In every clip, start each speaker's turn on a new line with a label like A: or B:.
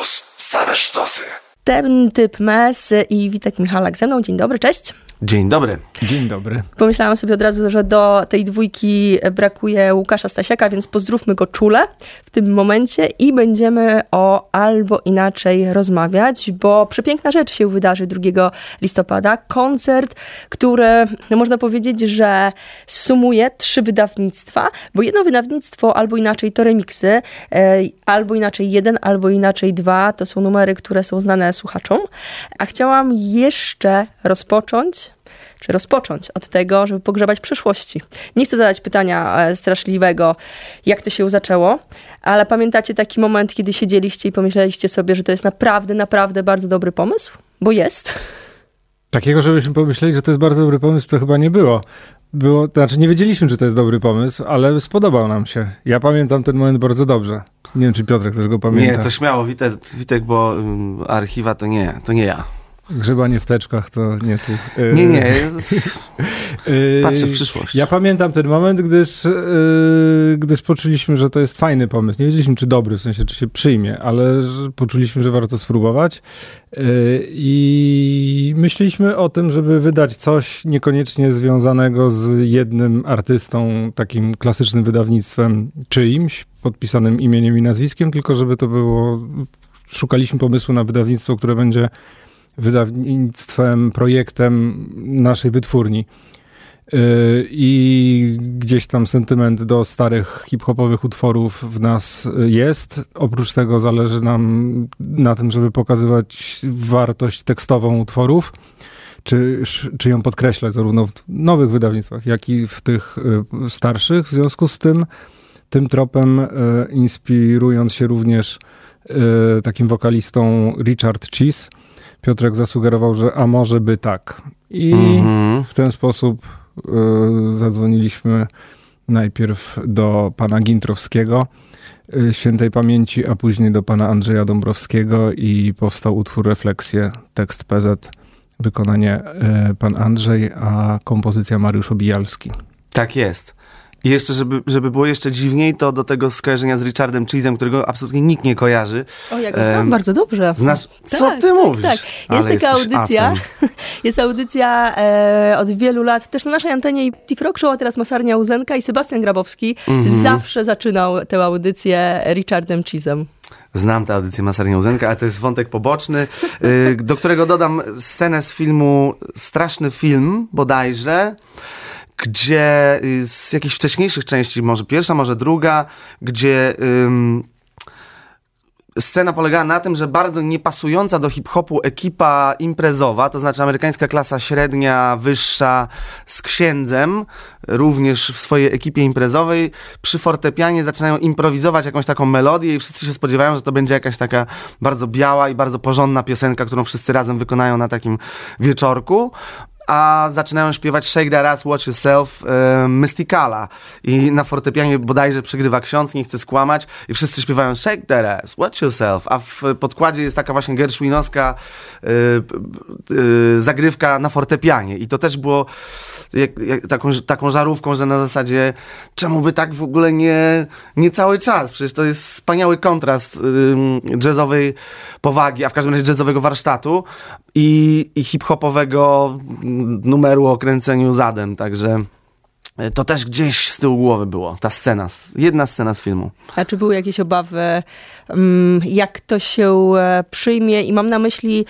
A: Campus. Same sztosy.
B: Ten typ mes i Witek Michalak ze mną. Dzień dobry, cześć.
C: Dzień dobry.
D: Dzień dobry.
B: Pomyślałam sobie od razu, że do tej dwójki brakuje Łukasza Stasiaka, więc pozdrówmy go czule w tym momencie i będziemy o albo inaczej rozmawiać, bo przepiękna rzecz się wydarzy 2 listopada. Koncert, który no można powiedzieć, że sumuje trzy wydawnictwa, bo jedno wydawnictwo albo inaczej to remiksy, e, albo inaczej jeden, albo inaczej dwa. To są numery, które są znane słuchaczom. A chciałam jeszcze rozpocząć czy rozpocząć od tego, żeby pogrzebać przyszłości. Nie chcę zadać pytania e, straszliwego, jak to się zaczęło, ale pamiętacie taki moment, kiedy siedzieliście i pomyśleliście sobie, że to jest naprawdę, naprawdę bardzo dobry pomysł? Bo jest.
D: Takiego, żebyśmy pomyśleli, że to jest bardzo dobry pomysł, to chyba nie było. Było, to znaczy nie wiedzieliśmy, że to jest dobry pomysł, ale spodobał nam się. Ja pamiętam ten moment bardzo dobrze. Nie wiem, czy Piotrek też go pamięta.
C: Nie, to śmiało, Witek, Witek bo um, archiwa to nie, to nie ja.
D: Grzebanie w teczkach to nie tu.
C: Nie, nie. Patrzę w przyszłość.
D: Ja pamiętam ten moment, gdyż, gdyż poczuliśmy, że to jest fajny pomysł. Nie wiedzieliśmy, czy dobry, w sensie, czy się przyjmie, ale poczuliśmy, że warto spróbować. I myśleliśmy o tym, żeby wydać coś niekoniecznie związanego z jednym artystą, takim klasycznym wydawnictwem czyimś, podpisanym imieniem i nazwiskiem, tylko żeby to było. Szukaliśmy pomysłu na wydawnictwo, które będzie wydawnictwem, projektem naszej wytwórni. I gdzieś tam sentyment do starych hip-hopowych utworów w nas jest. Oprócz tego zależy nam na tym, żeby pokazywać wartość tekstową utworów, czy, czy ją podkreślać zarówno w nowych wydawnictwach, jak i w tych starszych. W związku z tym, tym tropem, inspirując się również takim wokalistą Richard Cheese, Piotrek zasugerował, że a może by tak. I mm-hmm. w ten sposób y, zadzwoniliśmy najpierw do pana Gintrowskiego, y, świętej pamięci, a później do pana Andrzeja Dąbrowskiego i powstał utwór Refleksje, tekst PZ, wykonanie y, pan Andrzej, a kompozycja Mariusz Obijalski.
C: Tak jest. I jeszcze, żeby, żeby było jeszcze dziwniej, to do tego skojarzenia z Richardem Cheesem, którego absolutnie nikt nie kojarzy.
B: O, ja go znam um, bardzo dobrze.
C: Znasz, co tak, ty tak, mówisz? Tak,
B: Jest Ale taka audycja, jest audycja e, od wielu lat, też na naszej antenie i Tiff Rock Show, a teraz Masarnia Uzenka i Sebastian Grabowski mm-hmm. zawsze zaczynał tę audycję Richardem Cheesem.
C: Znam tę audycję Masarnia Uzenka, ale to jest wątek poboczny, y, do którego dodam scenę z filmu Straszny Film, bodajże, gdzie y, z jakichś wcześniejszych części, może pierwsza, może druga, gdzie ym, scena polegała na tym, że bardzo niepasująca do hip-hopu ekipa imprezowa, to znaczy amerykańska klasa średnia, wyższa, z księdzem, również w swojej ekipie imprezowej, przy fortepianie zaczynają improwizować jakąś taką melodię i wszyscy się spodziewają, że to będzie jakaś taka bardzo biała i bardzo porządna piosenka, którą wszyscy razem wykonają na takim wieczorku a zaczynają śpiewać Shake That Ass, Watch Yourself e, Mysticala. I na fortepianie bodajże przegrywa ksiądz, nie chce skłamać i wszyscy śpiewają Shake That Ass, Watch Yourself, a w podkładzie jest taka właśnie gershwinowska e, e, zagrywka na fortepianie. I to też było jak, jak, taką, taką żarówką, że na zasadzie czemu by tak w ogóle nie, nie cały czas, przecież to jest wspaniały kontrast jazzowej powagi, a w każdym razie jazzowego warsztatu i, i hip-hopowego numeru o kręceniu zadem, także e, to też gdzieś z tyłu głowy było, ta scena, jedna scena z filmu.
B: A czy były jakieś obawy, mm, jak to się e, przyjmie i mam na myśli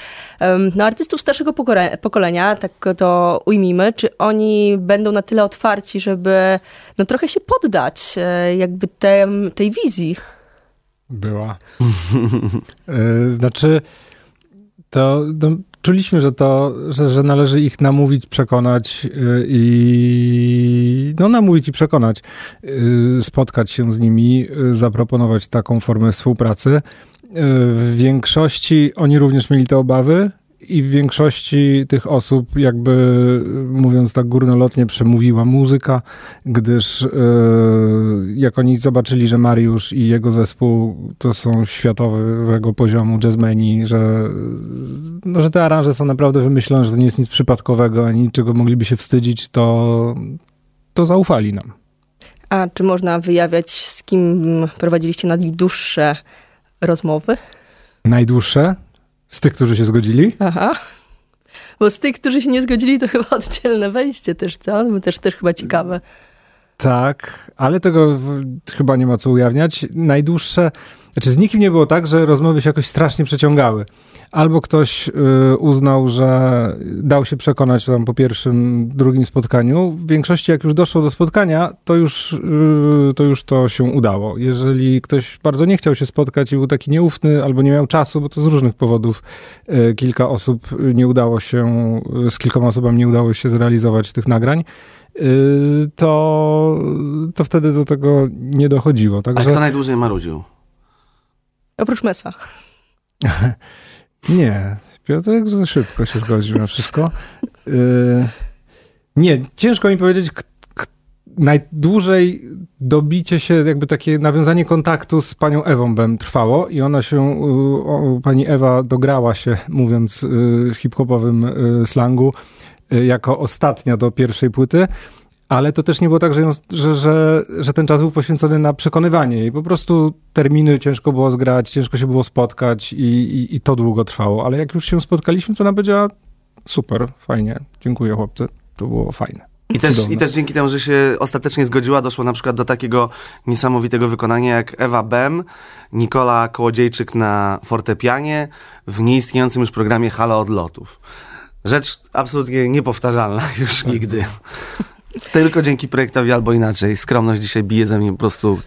B: no, artystów starszego pokolenia, tak to ujmijmy, czy oni będą na tyle otwarci, żeby no, trochę się poddać e, jakby tem, tej wizji?
D: Była. znaczy, to no, czuliśmy, że to, że, że należy ich namówić, przekonać y, i no namówić i przekonać, y, spotkać się z nimi, y, zaproponować taką formę współpracy. W większości oni również mieli te obawy, i w większości tych osób, jakby mówiąc tak górnolotnie, przemówiła muzyka, gdyż yy, jak oni zobaczyli, że Mariusz i jego zespół to są światowego poziomu jazzmeni, że, no, że te aranże są naprawdę wymyślone, że to nie jest nic przypadkowego, ani niczego mogliby się wstydzić, to, to zaufali nam.
B: A czy można wyjawiać, z kim prowadziliście najdłuższe rozmowy?
D: Najdłuższe? Z tych, którzy się zgodzili?
B: Aha. Bo z tych, którzy się nie zgodzili, to chyba oddzielne wejście też, co? Bo też, też chyba ciekawe.
D: Tak, ale tego chyba nie ma co ujawniać. Najdłuższe, znaczy z nikim nie było tak, że rozmowy się jakoś strasznie przeciągały. Albo ktoś y, uznał, że dał się przekonać tam po pierwszym, drugim spotkaniu. W większości jak już doszło do spotkania, to już, y, to już to się udało. Jeżeli ktoś bardzo nie chciał się spotkać i był taki nieufny, albo nie miał czasu, bo to z różnych powodów y, kilka osób nie udało się, z kilkoma osobami nie udało się zrealizować tych nagrań, Y, to, to wtedy do tego nie dochodziło.
C: Także... A kto najdłużej marudził?
B: Oprócz Mesa.
D: nie, Piotrek za szybko się zgodził na wszystko. Y, nie, ciężko mi powiedzieć, najdłużej dobicie się, jakby takie nawiązanie kontaktu z panią Ewą Bem trwało i ona się, o, pani Ewa dograła się, mówiąc y, w hip-hopowym slangu, Y, jako ostatnia do pierwszej płyty, ale to też nie było tak, że, ją, że, że, że, ten czas był poświęcony na przekonywanie jej. Po prostu terminy ciężko było zgrać, ciężko się było spotkać i, i, i to długo trwało. Ale jak już się spotkaliśmy, to ona powiedziała super, fajnie, dziękuję chłopcy, to było fajne.
C: I też, I też dzięki temu, że się ostatecznie zgodziła, doszło na przykład do takiego niesamowitego wykonania jak Ewa Bem, Nikola Kołodziejczyk na fortepianie w nieistniejącym już programie Halo Odlotów. Rzecz absolutnie niepowtarzalna już nigdy. Tylko dzięki projektowi albo inaczej. Skromność dzisiaj bije ze mnie po prostu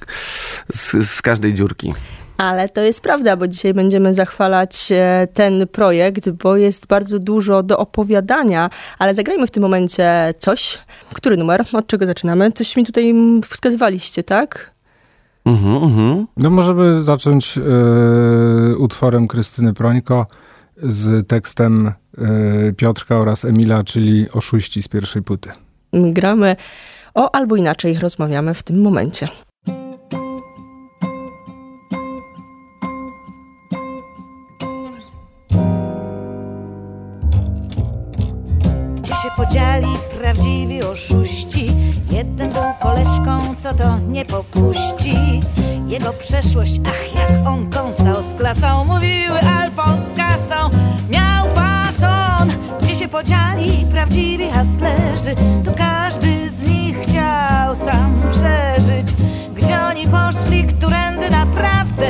C: z, z każdej dziurki.
B: Ale to jest prawda, bo dzisiaj będziemy zachwalać e, ten projekt, bo jest bardzo dużo do opowiadania, ale zagrajmy w tym momencie coś. Który numer? Od czego zaczynamy? Coś mi tutaj wskazywaliście, tak?
D: Mhm, mhm. No możemy zacząć yy, utworem Krystyny Prońko z tekstem y, Piotrka oraz Emila, czyli oszuści z pierwszej płyty.
B: Gramy o albo inaczej rozmawiamy w tym momencie.
A: Gdzie się podzieli prawdziwi oszuści? Jeden był koleżką, co to nie popuści. Jego przeszłość, ach jak on kąsał z klasą, mówiły podzieli prawdziwi hastlerzy. Tu każdy z nich chciał sam przeżyć. Gdzie oni poszli, którędy naprawdę?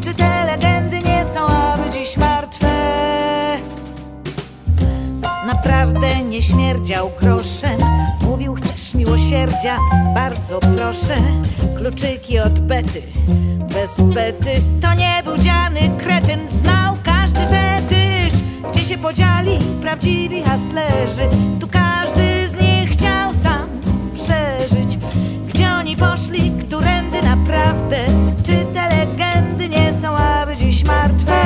A: Czy te legendy nie są aby dziś martwe? Naprawdę nie śmierdział groszem Mówił chcesz miłosierdzia, bardzo proszę Kluczyki od bety, bez bety To nie był dziany kretyn, fetysz Się podzieli prawdziwi haslerzy Tu każdy z nich chciał sam przeżyć. Gdzie oni poszli, którędy naprawdę? Czy te legendy nie są aby dziś martwe?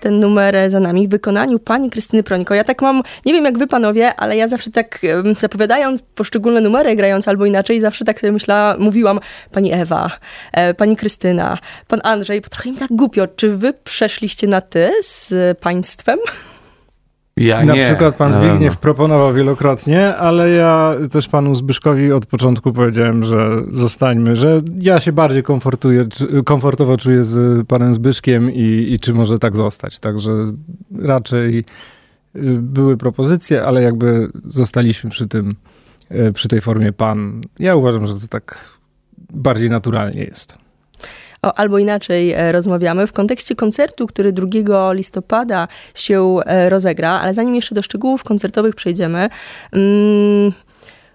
B: Ten numer za nami, w wykonaniu pani Krystyny Prońko. Ja tak mam, nie wiem jak wy panowie, ale ja zawsze tak zapowiadając poszczególne numery, grając albo inaczej, zawsze tak sobie myślałam, mówiłam pani Ewa, e, pani Krystyna, pan Andrzej, bo trochę im tak głupio. Czy wy przeszliście na ty z państwem?
D: Ja Na nie. przykład pan Zbigniew proponował wielokrotnie, ale ja też panu Zbyszkowi od początku powiedziałem, że zostańmy, że ja się bardziej komfortuję, komfortowo czuję z panem Zbyszkiem i, i czy może tak zostać. Także raczej y, były propozycje, ale jakby zostaliśmy przy tym, y, przy tej formie pan. Ja uważam, że to tak bardziej naturalnie jest
B: albo inaczej e, rozmawiamy w kontekście koncertu, który 2 listopada się e, rozegra, ale zanim jeszcze do szczegółów koncertowych przejdziemy, mm,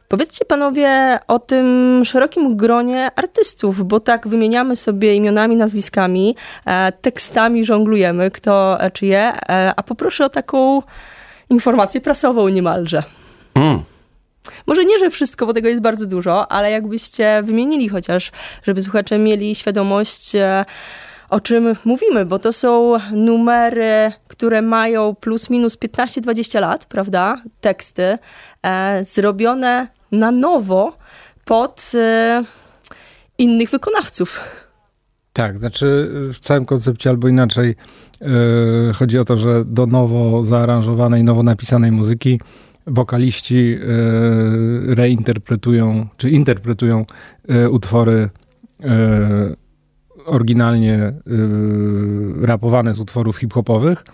B: Powiedzcie panowie o tym szerokim gronie artystów, bo tak wymieniamy sobie imionami, nazwiskami, e, tekstami żonglujemy, kto czyje, a poproszę o taką informację prasową niemalże. Mm. Może nie, że wszystko, bo tego jest bardzo dużo, ale jakbyście wymienili chociaż, żeby słuchacze mieli świadomość, e, o czym mówimy, bo to są numery, które mają plus minus 15-20 lat, prawda? Teksty e, zrobione na nowo pod e, innych wykonawców.
D: Tak, znaczy w całym koncepcie albo inaczej yy, chodzi o to, że do nowo zaaranżowanej, nowo napisanej muzyki wokaliści e, reinterpretują, czy interpretują e, utwory e, oryginalnie rapowane z utworów hip-hopowych.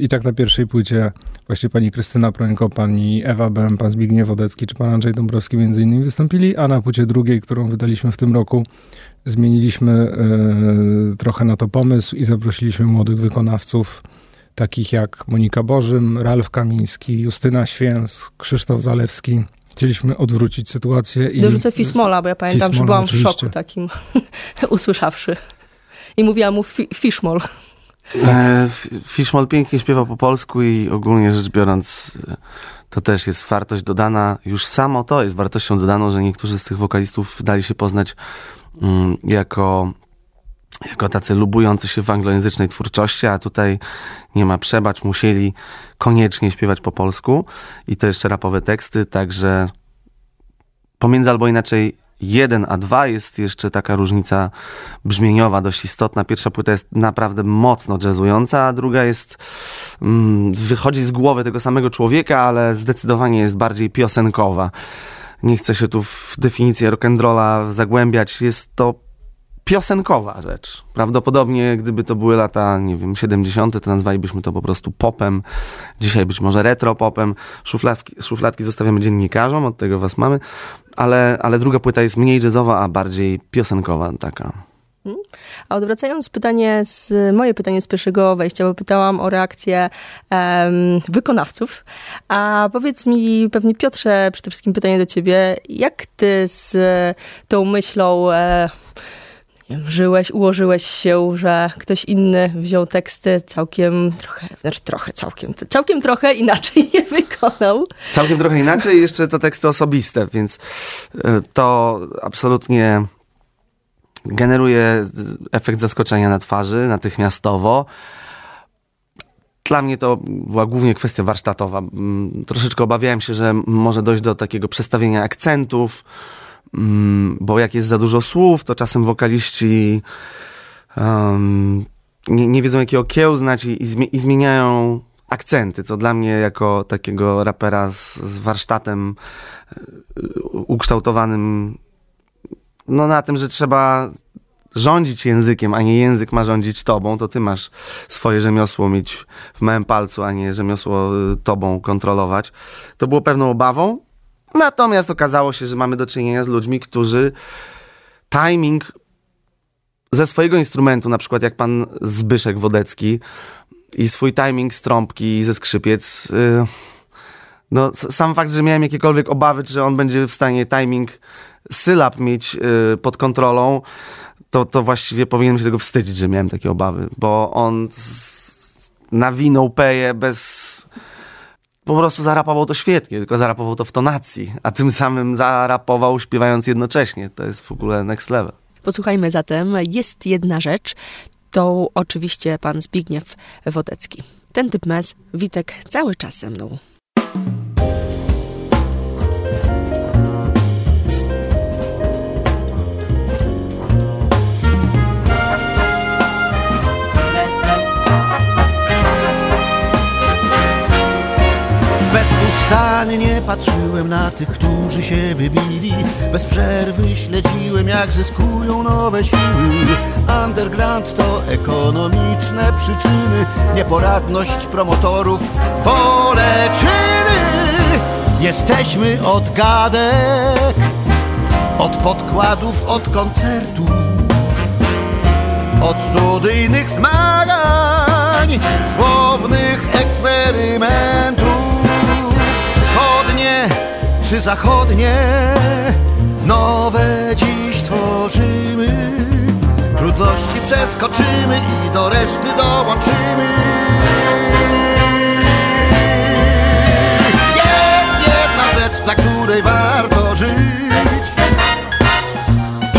D: I tak na pierwszej płycie właśnie pani Krystyna Prońko, pani Ewa Bem, pan Zbigniew Wodecki czy pan Andrzej Dąbrowski między innymi wystąpili, a na płycie drugiej, którą wydaliśmy w tym roku, zmieniliśmy trochę na to pomysł i zaprosiliśmy młodych wykonawców takich jak Monika Bożym, Ralf Kamiński, Justyna Święc, Krzysztof Zalewski. Chcieliśmy odwrócić sytuację.
B: I Dorzucę Fismola, bo ja pamiętam, Fismola, że byłam oczywiście. w szoku takim, usłyszawszy. I mówiłam mu fi Fishmol.
C: E, Fishmol pięknie śpiewa po polsku i ogólnie rzecz biorąc to też jest wartość dodana. Już samo to jest wartością dodaną, że niektórzy z tych wokalistów dali się poznać mm, jako jako tacy lubujący się w anglojęzycznej twórczości, a tutaj nie ma przebacz, musieli koniecznie śpiewać po polsku i to jeszcze rapowe teksty, także pomiędzy albo inaczej jeden a dwa jest jeszcze taka różnica brzmieniowa dość istotna. Pierwsza płyta jest naprawdę mocno jazzująca, a druga jest mm, wychodzi z głowy tego samego człowieka, ale zdecydowanie jest bardziej piosenkowa. Nie chcę się tu w definicję rock'n'rolla zagłębiać. Jest to piosenkowa rzecz. Prawdopodobnie gdyby to były lata, nie wiem, 70., to nazwalibyśmy to po prostu popem. Dzisiaj być może retro popem. Szufladki, szufladki zostawiamy dziennikarzom, od tego was mamy. Ale, ale druga płyta jest mniej jazzowa, a bardziej piosenkowa taka.
B: Hmm? A odwracając pytanie z, moje pytanie z pierwszego wejścia, bo pytałam o reakcję um, wykonawców. A powiedz mi, pewnie Piotrze, przede wszystkim pytanie do ciebie, jak ty z tą myślą e, żyłeś, ułożyłeś się, że ktoś inny wziął teksty całkiem trochę, znaczy trochę, całkiem, całkiem trochę inaczej je wykonał.
C: Całkiem trochę inaczej, jeszcze to teksty osobiste, więc e, to absolutnie generuje efekt zaskoczenia na twarzy natychmiastowo. Dla mnie to była głównie kwestia warsztatowa. Mm, troszeczkę obawiałem się, że może dojść do takiego przestawienia akcentów, bo jak jest za dużo słów, to czasem wokaliści um, nie, nie, wiedzą jakiego kiełznać i, i, zmieniają akcenty, co dla mnie jako takiego rapera z, z warsztatem y, ukształtowanym no na tym, że trzeba rządzić językiem, a nie język ma rządzić tobą, to ty masz swoje rzemiosło mieć w małym palcu, a nie rzemiosło y, tobą kontrolować. To było pewną obawą, Natomiast okazało się, że mamy do czynienia z ludźmi, którzy timing ze swojego instrumentu, na przykład jak pan Zbyszek Wodecki i swój timing z trąbki ze skrzypiec, yy, no sam fakt, że miałem jakiekolwiek obawy, że on będzie w stanie timing sylab mieć yy, pod kontrolą, to, to właściwie powinienem się tego wstydzić, że miałem takie obawy, bo on nawinął peję bez po prostu zarapował to świetnie, tylko zarapował to w tonacji, a tym samym zarapował śpiewając jednocześnie. To jest w ogóle next level.
B: Posłuchajmy zatem, jest jedna rzecz, to oczywiście pan Zbigniew Wodecki. Ten typ mes, Witek, cały czas ze mną.
E: Bezustannie patrzyłem na tych, którzy się wybili. Bez przerwy śledziłem, jak zyskują nowe siły. Underground to ekonomiczne przyczyny. Nieporadność promotorów, wolę czyny. Jesteśmy od gadek Od podkładów, od koncertów Od studyjnych zmagań Słownych eksperymentów czy zachodnie Nowe dziś tworzymy? Trudności przeskoczymy i do reszty dołączymy. Jest jedna rzecz, dla której warto żyć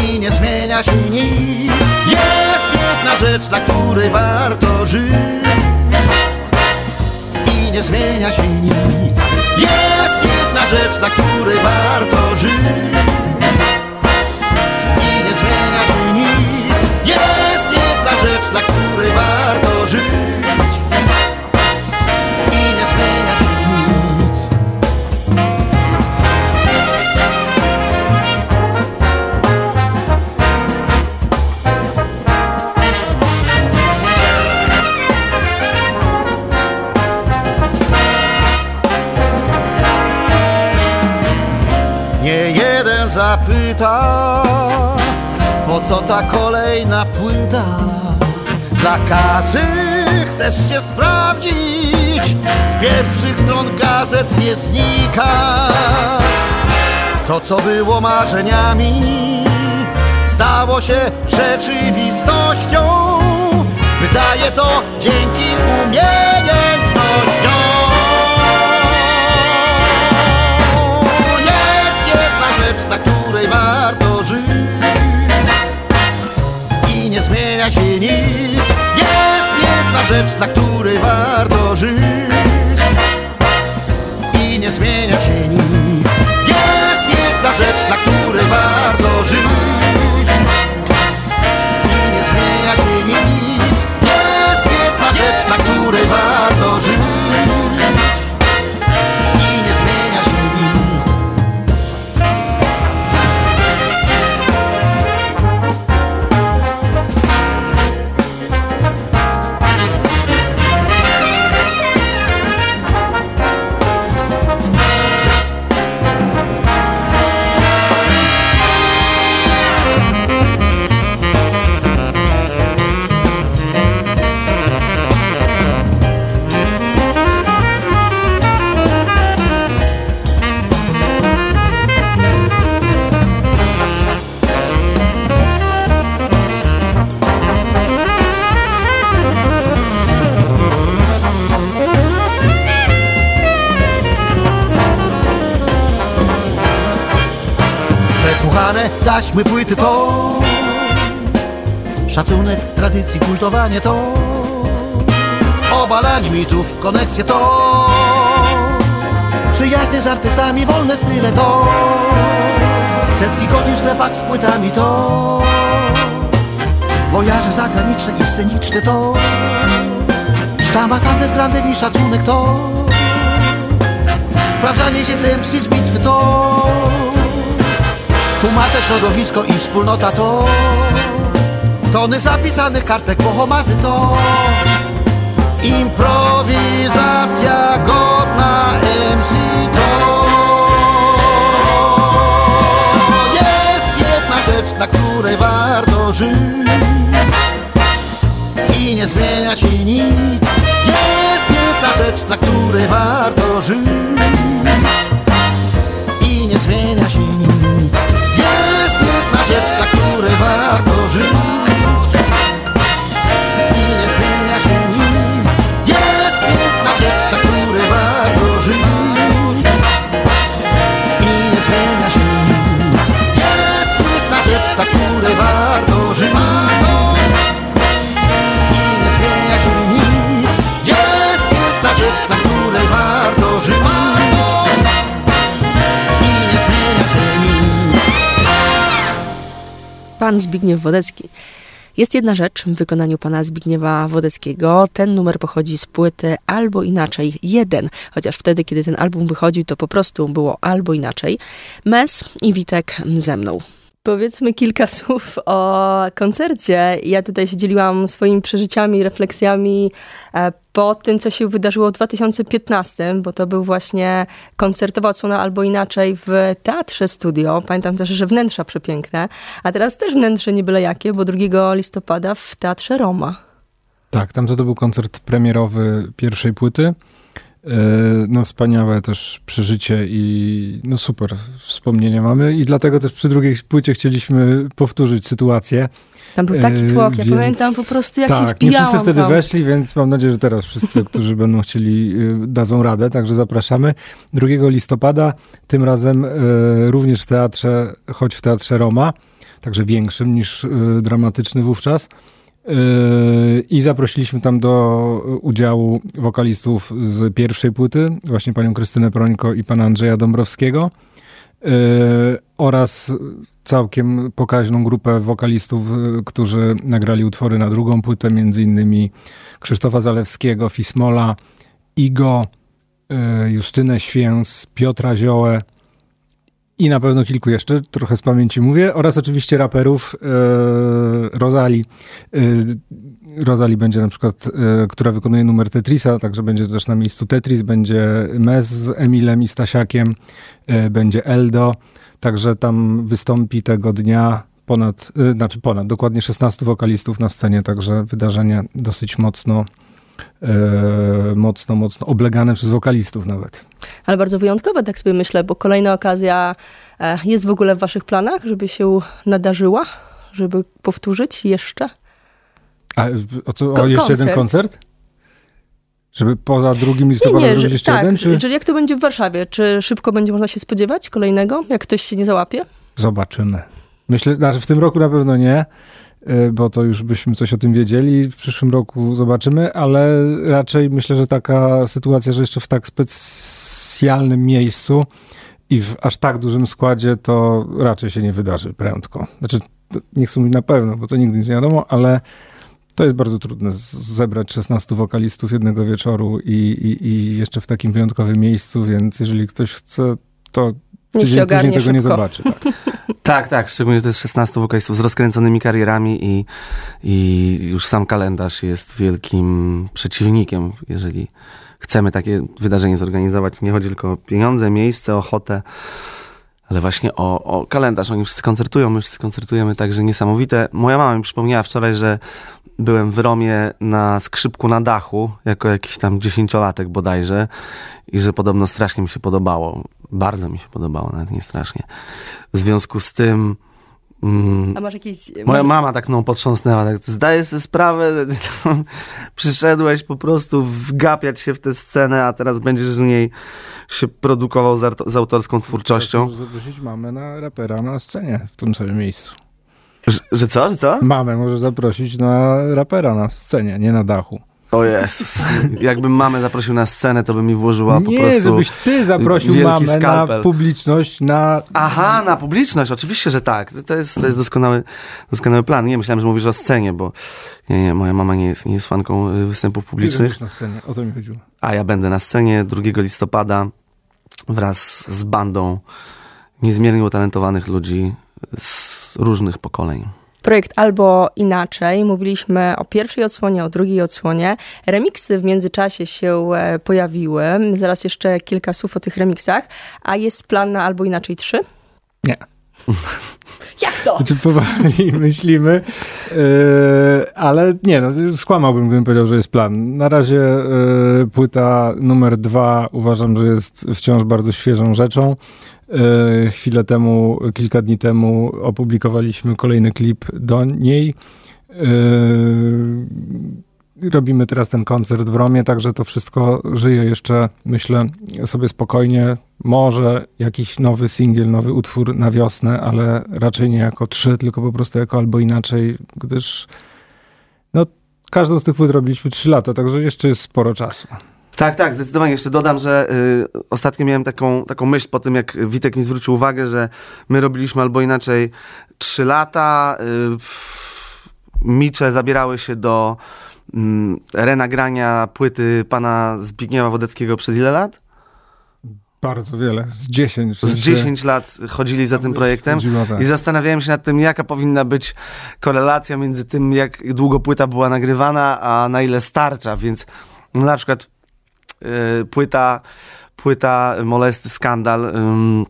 E: I nie zmienia się nic. Jest jedna rzecz, dla której warto żyć I nie zmienia się nic. Jest jedna rzecz, dla której warto żyć. I nie zmienia się nic. Jest jedna rzecz, dla której warto żyć jeden zapyta, po co ta kolejna płyta? Dla kasy chcesz się sprawdzić, z pierwszych stron gazet nie znikasz. To, co było marzeniami, stało się rzeczywistością. Wydaje to dzięki umiejętnościom. Zmienia się nic. Jest jedna rzecz, dla której warto żyć i nie zmienia się nic. Jest jedna rzecz, dla której warto żyć i nie zmienia się nic. Jest jedna rzecz, dla której warto żyć taśmy płyty to. Szacunek, tradycji, kultowanie to. Obalanie mitów, koneksje to. Przyjaźnie z artystami, wolne style to. Setki godzin w sklepach z płytami to. Wojaże zagraniczne i sceniczne to. Sztama z undergroundem i szacunek to. Sprawdzanie się z MC z bitwy to Kumate środowisko i wspólnota to. Tony zapisanych kartek pochomazy to. Improwizacja godna MC to. Jest jedna rzecz, dla której warto żyć. I nie zmienia się nic. Jest jedna rzecz, dla której warto żyć. I nie zmienia się nic.
B: Pan Zbigniew Wodecki. Jest jedna rzecz w wykonaniu pana Zbigniewa Wodeckiego. Ten numer pochodzi z płyty Albo Inaczej jeden, chociaż wtedy, kiedy ten album wychodził, to po prostu było albo inaczej. Mes i Witek ze mną. Powiedzmy kilka słów o koncercie. Ja tutaj się dzieliłam swoimi przeżyciami, refleksjami e, po tym, co się wydarzyło w 2015, bo to był właśnie koncertowa odsłona albo inaczej w Teatrze Studio. Pamiętam też, że wnętrza przepiękne, a teraz też wnętrze nie byle jakie, bo 2 listopada w Teatrze Roma.
D: Tak, tam to był koncert premierowy pierwszej płyty. E, no wspaniałe też przeżycie i no super wspomnienia mamy i dlatego też przy drugiej płycie chcieliśmy powtórzyć sytuację.
B: Tam był taki e, tłok, ja więc, pamiętam po prostu jak tak, się wpijałam
D: nie wszyscy wtedy
B: tam.
D: weszli, więc mam nadzieję, że teraz wszyscy, którzy będą chcieli, e, dadzą radę, także zapraszamy. 2 listopada, tym razem również w teatrze, choć w Teatrze Roma, także większym niż dramatyczny wówczas. Yy, I zaprosiliśmy tam do udziału wokalistów z pierwszej płyty, właśnie panią Krystynę Prońko i pana Andrzeja Dąbrowskiego yy, oraz całkiem pokaźną grupę wokalistów, którzy nagrali utwory na drugą płytę, między innymi Krzysztofa Zalewskiego, Fismola, Igo, yy, Justynę Święs, Piotra Ziołę, i na pewno kilku jeszcze, trochę z pamięci mówię, oraz oczywiście raperów e, Rosali. E, Rosali będzie na przykład, e, która wykonuje numer Tetrisa, także będzie też na miejscu Tetris, będzie Mez z Emilem i Stasiakiem, e, będzie Eldo, także tam wystąpi tego dnia ponad, e, znaczy ponad, dokładnie 16 wokalistów na scenie, także wydarzenie dosyć mocno mocno, mocno oblegane przez wokalistów nawet.
B: Ale bardzo wyjątkowe, tak sobie myślę, bo kolejna okazja e, jest w ogóle w waszych planach, żeby się nadarzyła, żeby powtórzyć jeszcze?
D: A o, co, o jeszcze koncert. jeden koncert? Żeby poza drugim listopada nie, nie, zrobić jeszcze
B: tak,
D: jeden?
B: Czy... Czyli jak to będzie w Warszawie? Czy szybko będzie można się spodziewać kolejnego, jak ktoś się nie załapie?
D: Zobaczymy. Myślę, znaczy w tym roku na pewno nie. Y, bo to już byśmy coś o tym wiedzieli. W przyszłym roku zobaczymy, ale raczej myślę, że taka sytuacja, że jeszcze w tak specjalnym miejscu i w aż tak dużym składzie, to raczej się nie wydarzy prędko. Znaczy, nie chcę mówić na pewno, bo to nigdy nic nie wiadomo, ale to jest bardzo trudne zebrać 16 wokalistów jednego wieczoru i, i, i jeszcze w takim wyjątkowym miejscu, więc jeżeli ktoś chce, to
B: Niech się ogarnie
D: tego
B: szybko.
D: nie zobaczy. Tak.
C: tak, tak, szczególnie, że to jest 16 wokalistów z rozkręconymi karierami i, i już sam kalendarz jest wielkim przeciwnikiem, jeżeli chcemy takie wydarzenie zorganizować. Nie chodzi tylko o pieniądze, miejsce, ochotę, ale właśnie o, o kalendarz. Oni wszyscy koncertują, my wszyscy koncertujemy, także niesamowite. Moja mama mi przypomniała wczoraj, że byłem w Romie na skrzypku na dachu, jako jakiś tam dziesięciolatek bodajże i że podobno strasznie mi się podobało. Bardzo mi się podobało, nawet nie strasznie. W związku z tym
B: Mm. A masz jakieś...
C: Moja mama tak mną potrząsnęła, tak, zdaję sobie sprawę, że ty tam przyszedłeś po prostu wgapiać się w tę scenę, a teraz będziesz z niej się produkował z, z autorską twórczością.
D: Możesz zaprosić mamę na rapera na scenie w tym samym miejscu.
C: Że, że co, że co?
D: Mamę może zaprosić na rapera na scenie, nie na dachu.
C: O Jezus. Jakbym mamę zaprosił na scenę, to by mi włożyła po
D: nie,
C: prostu.
D: Nie, żebyś ty zaprosił mamę skalpel. na publiczność, na.
C: Aha, na publiczność, oczywiście, że tak. To jest, to jest doskonały, doskonały plan. Nie, myślałem, że mówisz o scenie, bo nie, nie, moja mama nie jest, nie jest fanką y, występów publicznych.
D: Ty na scenie, o to mi chodziło.
C: A ja będę na scenie 2 listopada wraz z bandą niezmiernie utalentowanych ludzi z różnych pokoleń
B: projekt albo inaczej. Mówiliśmy o pierwszej odsłonie, o drugiej odsłonie. Remiksy w międzyczasie się e, pojawiły. Zaraz jeszcze kilka słów o tych remiksach. A jest plan na albo inaczej trzy?
D: Nie.
B: Jak to?
D: Znaczy powoli myślimy, yy, ale nie, no, skłamałbym, gdybym powiedział, że jest plan. Na razie yy, płyta numer dwa uważam, że jest wciąż bardzo świeżą rzeczą. E, chwilę temu, kilka dni temu opublikowaliśmy kolejny klip do niej. Robimy teraz ten koncert w Romie, także to wszystko żyje jeszcze, myślę, sobie spokojnie. Może jakiś nowy singiel, nowy utwór na wiosnę, ale raczej nie jako trzy, tylko po prostu jako albo inaczej, gdyż no, każdą z tych płyt robiliśmy trzy lata, także jeszcze jest sporo czasu.
C: Tak, tak, zdecydowanie. Jeszcze dodam, że y, ostatnio miałem taką, taką myśl po tym, jak Witek mi zwrócił uwagę, że my robiliśmy albo inaczej trzy lata. Y, Micze zabierały się do mm, renagrania płyty pana Zbigniewa Wodeckiego przez ile lat?
D: Bardzo wiele, z 10. w
C: Z
D: sensie
C: 10 lat chodzili za tym projektem
D: chodziło, tak.
C: i zastanawiałem się nad tym, jaka powinna być korelacja między tym, jak długo płyta była nagrywana, a na ile starcza, więc no, na przykład y, płyta, płyta Molesty Skandal, ym,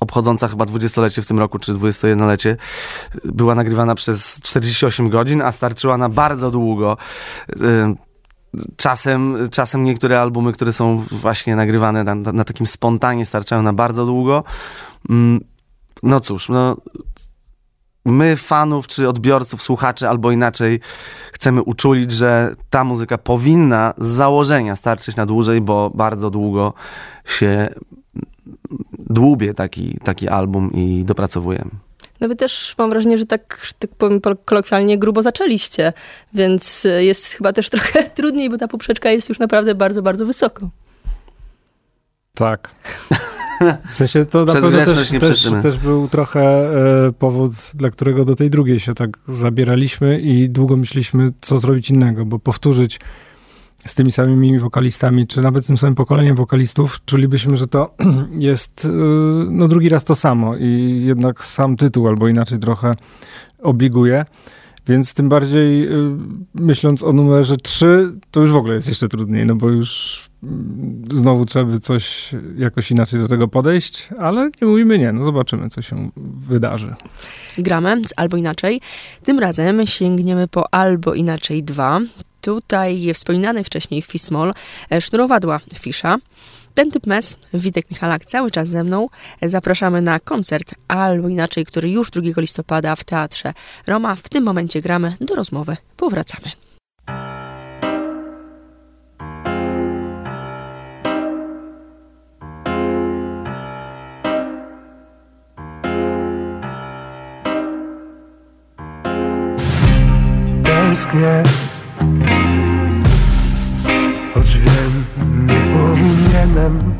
C: obchodząca chyba 20-lecie w tym roku, czy 21-lecie, y, była nagrywana przez 48 godzin, a starczyła na bardzo długo. Czasem, czasem niektóre albumy, które są właśnie nagrywane na, na, takim spontanie, starczają na bardzo długo. Mm, No cóż, no, my fanów, czy odbiorców, słuchaczy, albo inaczej chcemy uczulić, że ta muzyka powinna z założenia starczyć na dłużej, bo bardzo długo się dłubie taki, taki album i dopracowujemy.
B: No wy też mam wrażenie, że tak, tak powiem kolokwialnie grubo zaczęliście, więc y, jest chyba też trochę trudniej, bo ta poprzeczka jest już naprawdę bardzo, bardzo wysoko.
D: Tak. W sensie to na pewno też, też, też był trochę e, powód, dla którego do tej drugiej się tak zabieraliśmy i długo myśleliśmy, co zrobić innego, bo powtórzyć z tymi samymi wokalistami, czy nawet z tym samym pokoleniem wokalistów, czulibyśmy, że to jest e, no drugi raz to samo i jednak sam tytuł albo inaczej trochę obliguje. Więc tym bardziej y, myśląc o numerze 3, to już w ogóle jest jeszcze trudniej, no bo już mm, znowu trzeba by coś jakoś inaczej do tego podejść, ale nie mówimy nie, no zobaczymy, co się wydarzy.
B: Gramy albo inaczej. Tym razem sięgniemy po albo inaczej 2. Tutaj wspominany wcześniej Fismol, e, sznurowadła Fisza. Ten typ mes, Witek Michalak cały czas ze mną. Zapraszamy na koncert albo inaczej, który już 2 listopada w Teatrze Roma. W tym momencie gramy do rozmowy. Powracamy.
F: Choć wiem, nie powinienem.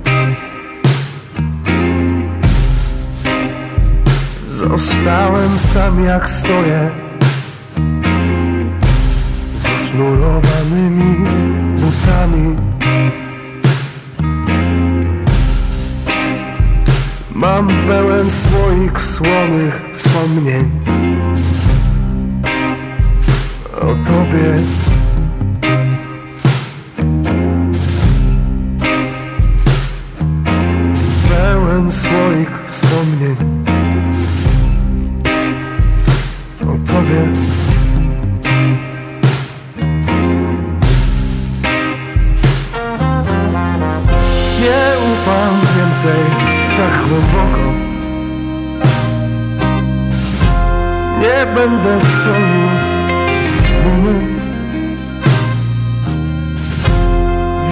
F: Zostałem sam jak stoję. Z osznurowanymi butami. Mam pełen słoik słonych wspomnień. O tobie. Pełen słoik wspomnień o tobie. Nie ufam więcej tak głęboko. Nie będę stoił mumy.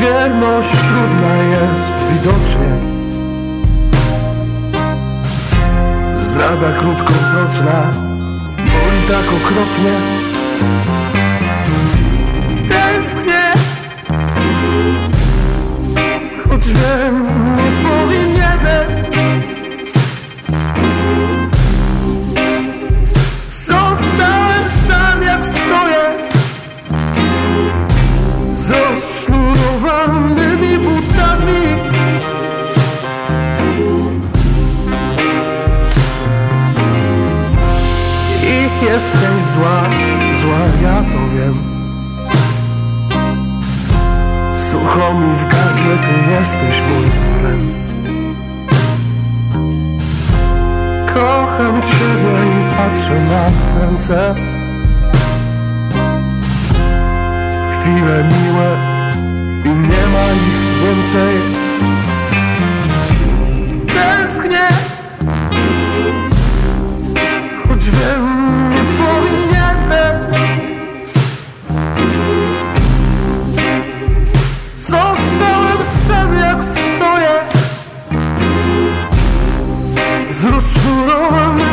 F: Wierność trudna jest widocznie Zdrada krótkowzroczna Boli tak okropnie. Tęsknię Choć wiem, nie powinienem jesteś zła, zła ja to wiem. Sucho mi w gardle, ty jesteś mój tlen Kocham Ciebie i patrzę na ręce. Chwile miłe i nie ma ich więcej z rozczarowanymi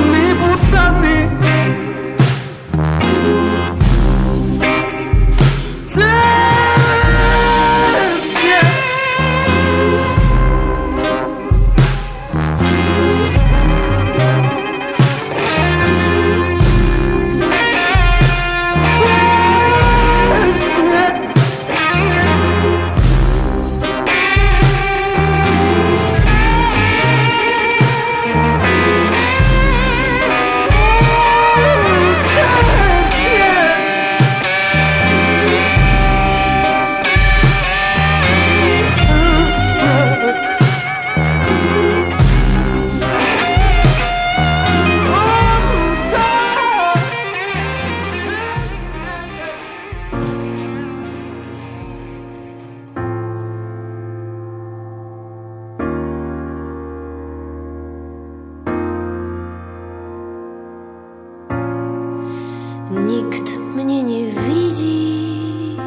G: Nikt mnie nie widzi,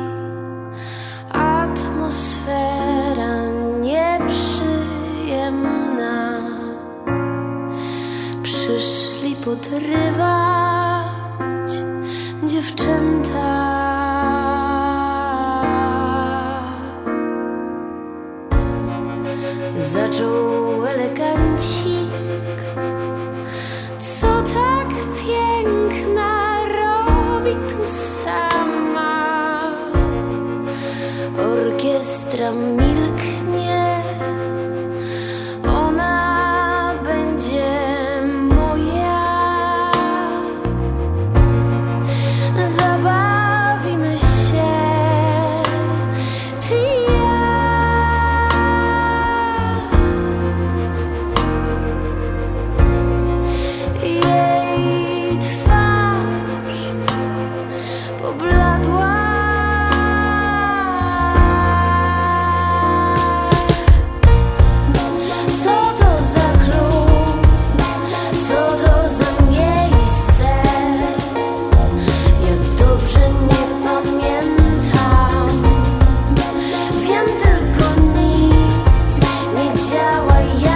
G: atmosfera nieprzyjemna. Przyszli podrywać dziewczęta. Zaczął elegancik. tell me yeah.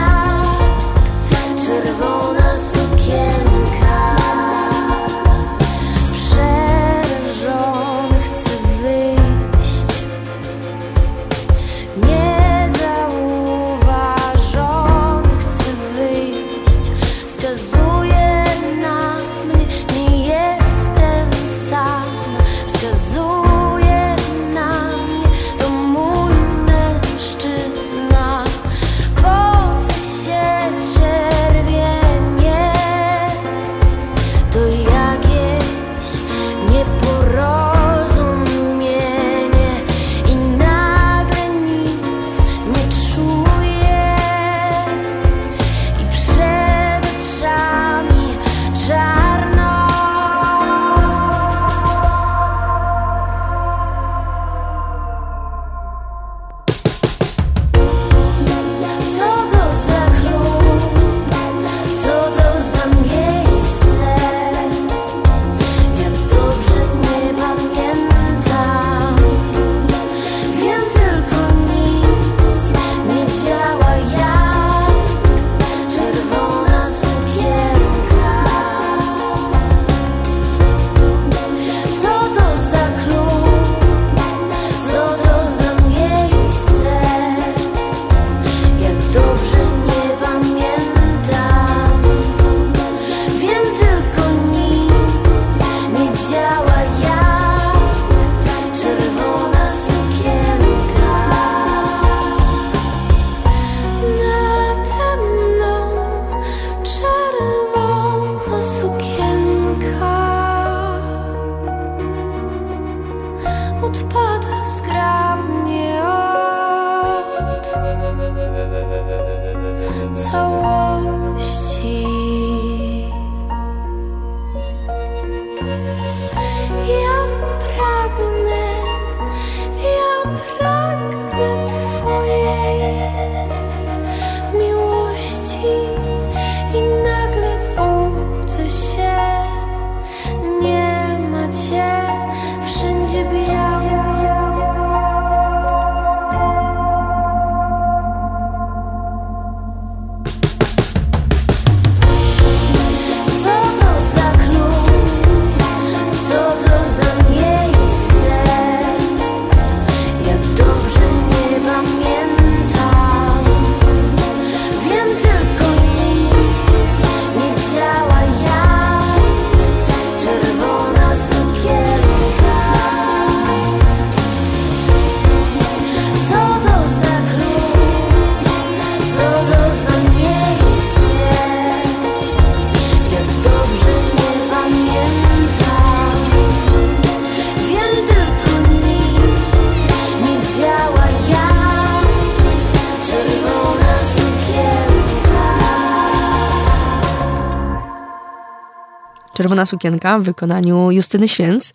G: Czerwona sukienka
B: w wykonaniu Justyny Święc.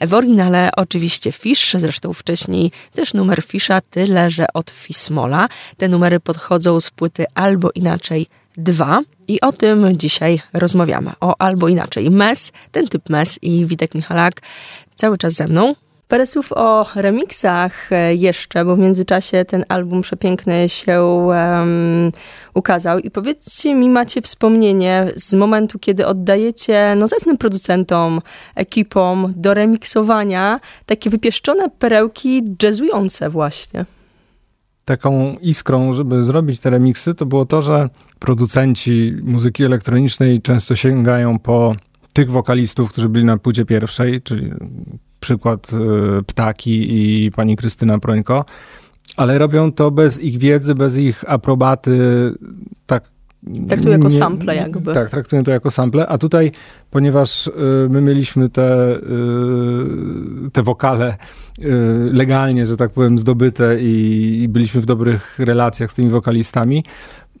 B: W oryginale oczywiście Fisz, zresztą wcześniej też numer Fisza, tyle że od Fismola. Te numery podchodzą z płyty albo inaczej 2 i o tym dzisiaj rozmawiamy. O albo inaczej MES, ten typ MES i Witek Michalak cały czas ze mną. Parę słów o remixach e, jeszcze, bo w międzyczasie ten album przepiękny się um, ukazał. I powiedzcie mi, macie wspomnienie z momentu, kiedy oddajecie no, zacnym producentom, ekipom do remiksowania takie wypieszczone perełki jazzujące właśnie.
D: Taką iskrą, żeby zrobić te remiksy, to było to, że producenci muzyki elektronicznej często sięgają po tych wokalistów, którzy byli na płycie pierwszej, czyli przykład y, Ptaki i pani Krystyna Prońko, ale robią to bez ich wiedzy, bez ich aprobaty, tak
B: Traktują jako sample jakby.
D: Tak, traktują to jako sample, a tutaj, ponieważ y, my mieliśmy te, y, te wokale legalnie, że tak powiem, zdobyte i, i byliśmy w dobrych relacjach z tymi wokalistami,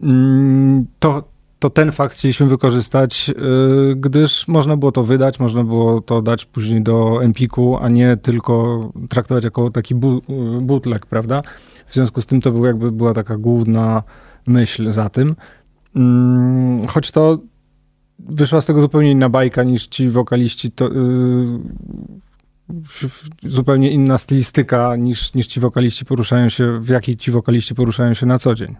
D: mm, to, to ten fakt chcieliśmy wykorzystać, y, gdyż można było to wydać, można było to dać później do Empiku, a nie tylko traktować jako taki bu, y, bootleg, prawda? W związku z tym to był jakby była taka główna myśl za tym. Mm, choć to wyszła z tego zupełnie inna bajka niż ci wokaliści, to yy, zupełnie inna stylistyka niż, niż ci wokaliści poruszają się, w jakiej ci wokaliści poruszają się na co dzień.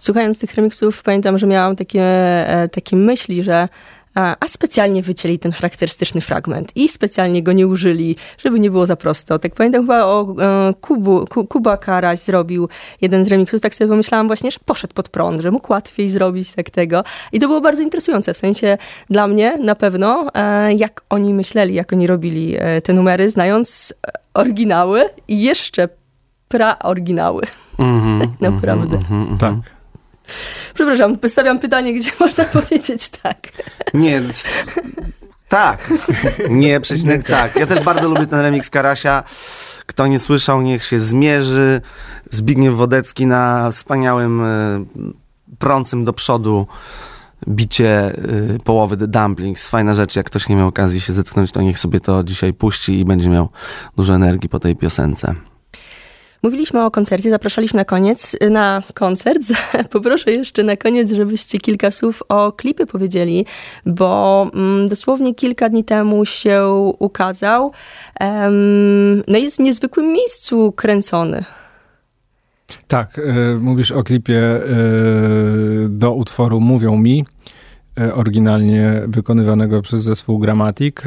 B: Słuchając tych remixów, pamiętam, że miałam takie, e, takie myśli, że a specjalnie wycięli ten charakterystyczny fragment i specjalnie go nie użyli, żeby nie było za prosto. Tak pamiętam chyba o e, Kubu, Kuba Karaś zrobił jeden z remixów, tak sobie pomyślałam właśnie, że poszedł pod prąd, że mógł łatwiej zrobić tak tego. I to było bardzo interesujące, w sensie dla mnie na pewno, e, jak oni myśleli, jak oni robili e, te numery, znając oryginały i jeszcze pra-oryginały. Mm -hmm, tak naprawdę. Mm -hmm,
D: tak.
B: Przepraszam, stawiam pytanie, gdzie można powiedzieć tak.
C: Nie, tak. Nie, przecinek tak. Ja też bardzo lubię ten remix Karasia. Kto nie słyszał, niech się zmierzy. Zbigniew Wodecki na wspaniałym, e, prącym do przodu bicie e, połowy The Dumplings. Fajna rzecz, jak ktoś nie miał okazji się zetknąć, to niech sobie to dzisiaj puści i będzie miał dużo energii po tej piosence.
B: Mówiliśmy o koncercie, zapraszaliśmy na koniec, na koncert. Poproszę jeszcze na koniec, żebyście kilka słów o klipie powiedzieli, bo mm, dosłownie kilka dni temu się ukazał. No jest w niezwykłym miejscu kręcony.
D: Tak, y, mówisz o klipie y, do utworu Mówią Mi, y, oryginalnie wykonywanego przez zespół Gramatik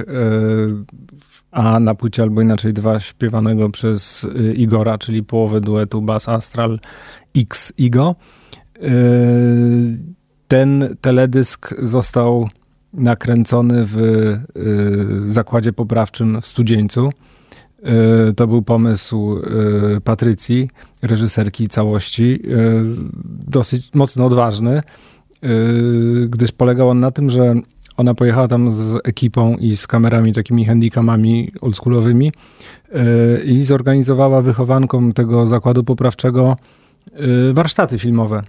D: a na płycie albo inaczej dwa śpiewanego przez y, Igora, czyli połowę duetu Bass Astral X Igo. Y, ten teledysk został nakręcony w y, zakładzie poprawczym w Studzieńcu. To był pomysł Patrycji, reżyserki całości, dosyć mocno odważny, gdyż polegał on na tym, że ona pojechała tam z ekipą i z kamerami takimi handicamami oldschoolowymi yy, i zorganizowała wychowankom tego zakładu poprawczego yy, warsztaty filmowe.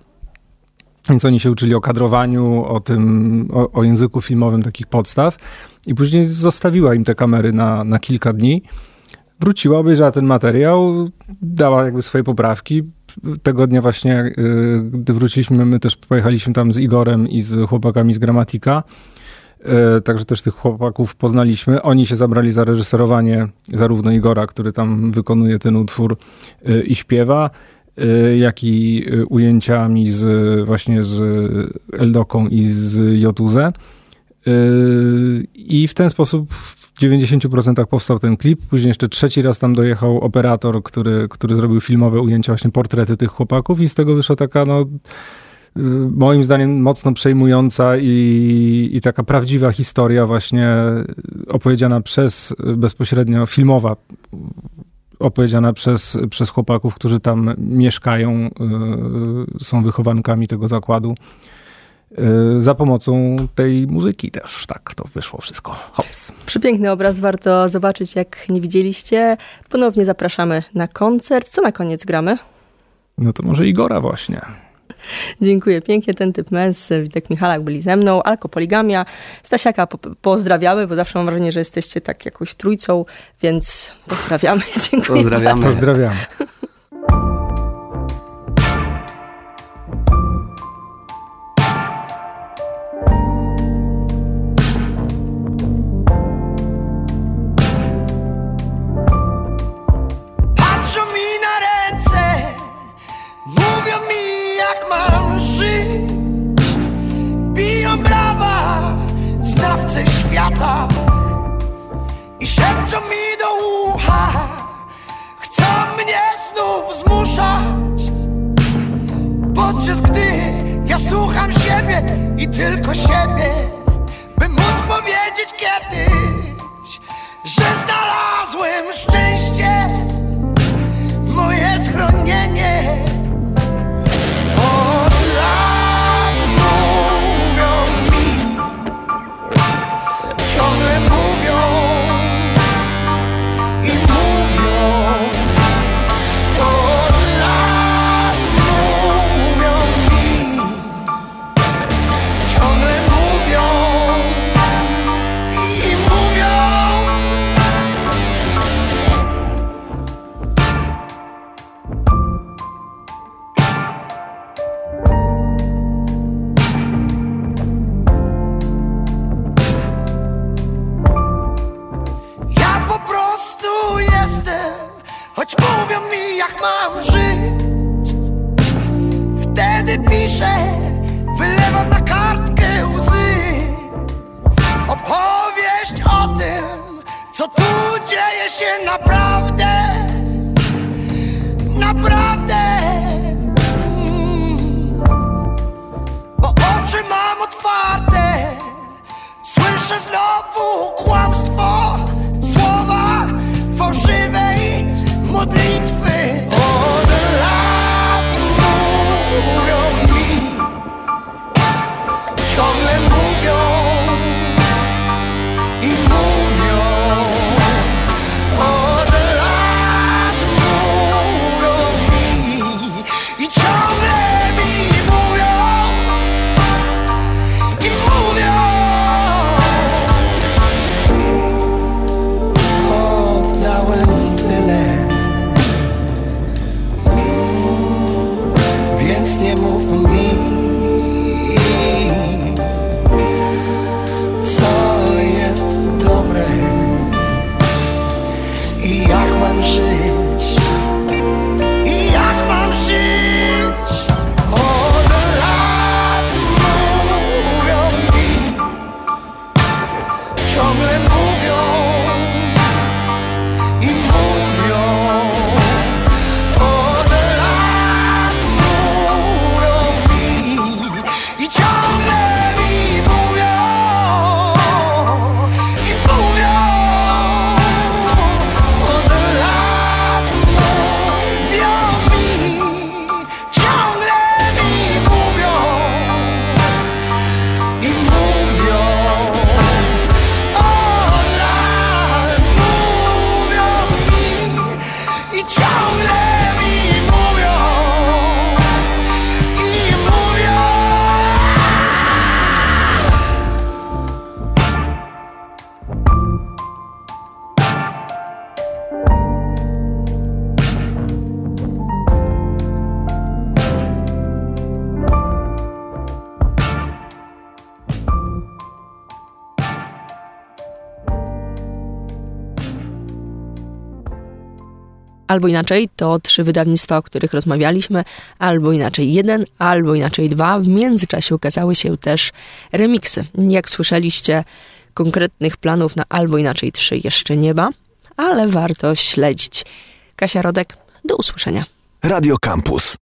D: Więc oni się uczyli o kadrowaniu, o tym, o, o, języku filmowym takich podstaw i później zostawiła im te kamery na, na kilka dni. Wróciła, obejrzała ten materiał, dała jakby swoje poprawki. Tego dnia właśnie, yy, gdy wróciliśmy, my też pojechaliśmy tam z Igorem i z chłopakami z Gramatika E, także też tych chłopaków poznaliśmy. Oni się zabrali za reżyserowanie zarówno Igora, który tam wykonuje ten utwór e, i śpiewa, e, jak i ujęciami z, właśnie z Eldoką i z Jotuze. I w ten sposób w 90% powstał ten klip. Później jeszcze trzeci raz tam dojechał operator, który, który zrobił filmowe ujęcia, właśnie portrety tych chłopaków i z tego wyszła taka no moim zdaniem mocno przejmująca i, i taka prawdziwa historia właśnie opowiedziana przez bezpośrednio filmowa opowiedziana przez, przez chłopaków, którzy tam mieszkają, y, są wychowankami tego zakładu. Y, za pomocą tej muzyki też tak to wyszło wszystko. Hops.
B: Przepiękny obraz, warto zobaczyć, jak nie widzieliście. Ponownie zapraszamy na koncert. Co na koniec gramy?
D: No to może Igora właśnie.
B: Dziękuję pięknie. Ten typ mens, Witek Michalak byli ze mną. Alkopoligamia. Stasiaka po pozdrawiamy, bo zawsze mam wrażenie, że jesteście tak jakąś trójcą, więc pozdrawiamy. Dziękuję.
C: Pozdrawiamy.
D: Pozdrawiamy.
E: jestem, choć mówią mi jak mam żyć. Wtedy piszę, wylewam na kartkę łzy. Opowieść o tym, co tu dzieje się naprawdę. Naprawdę. Mm. Bo oczy mam otwarte. Słyszę znowu kłamstwo, ciągle mówią
H: Albo inaczej, to trzy wydawnictwa, o których rozmawialiśmy, albo inaczej jeden, albo inaczej dwa. W międzyczasie ukazały się też remiksy. Jak słyszeliście, konkretnych planów na albo inaczej trzy jeszcze nie ma, ale warto śledzić. Kasia Rodek, do usłyszenia.
E: Radio Campus.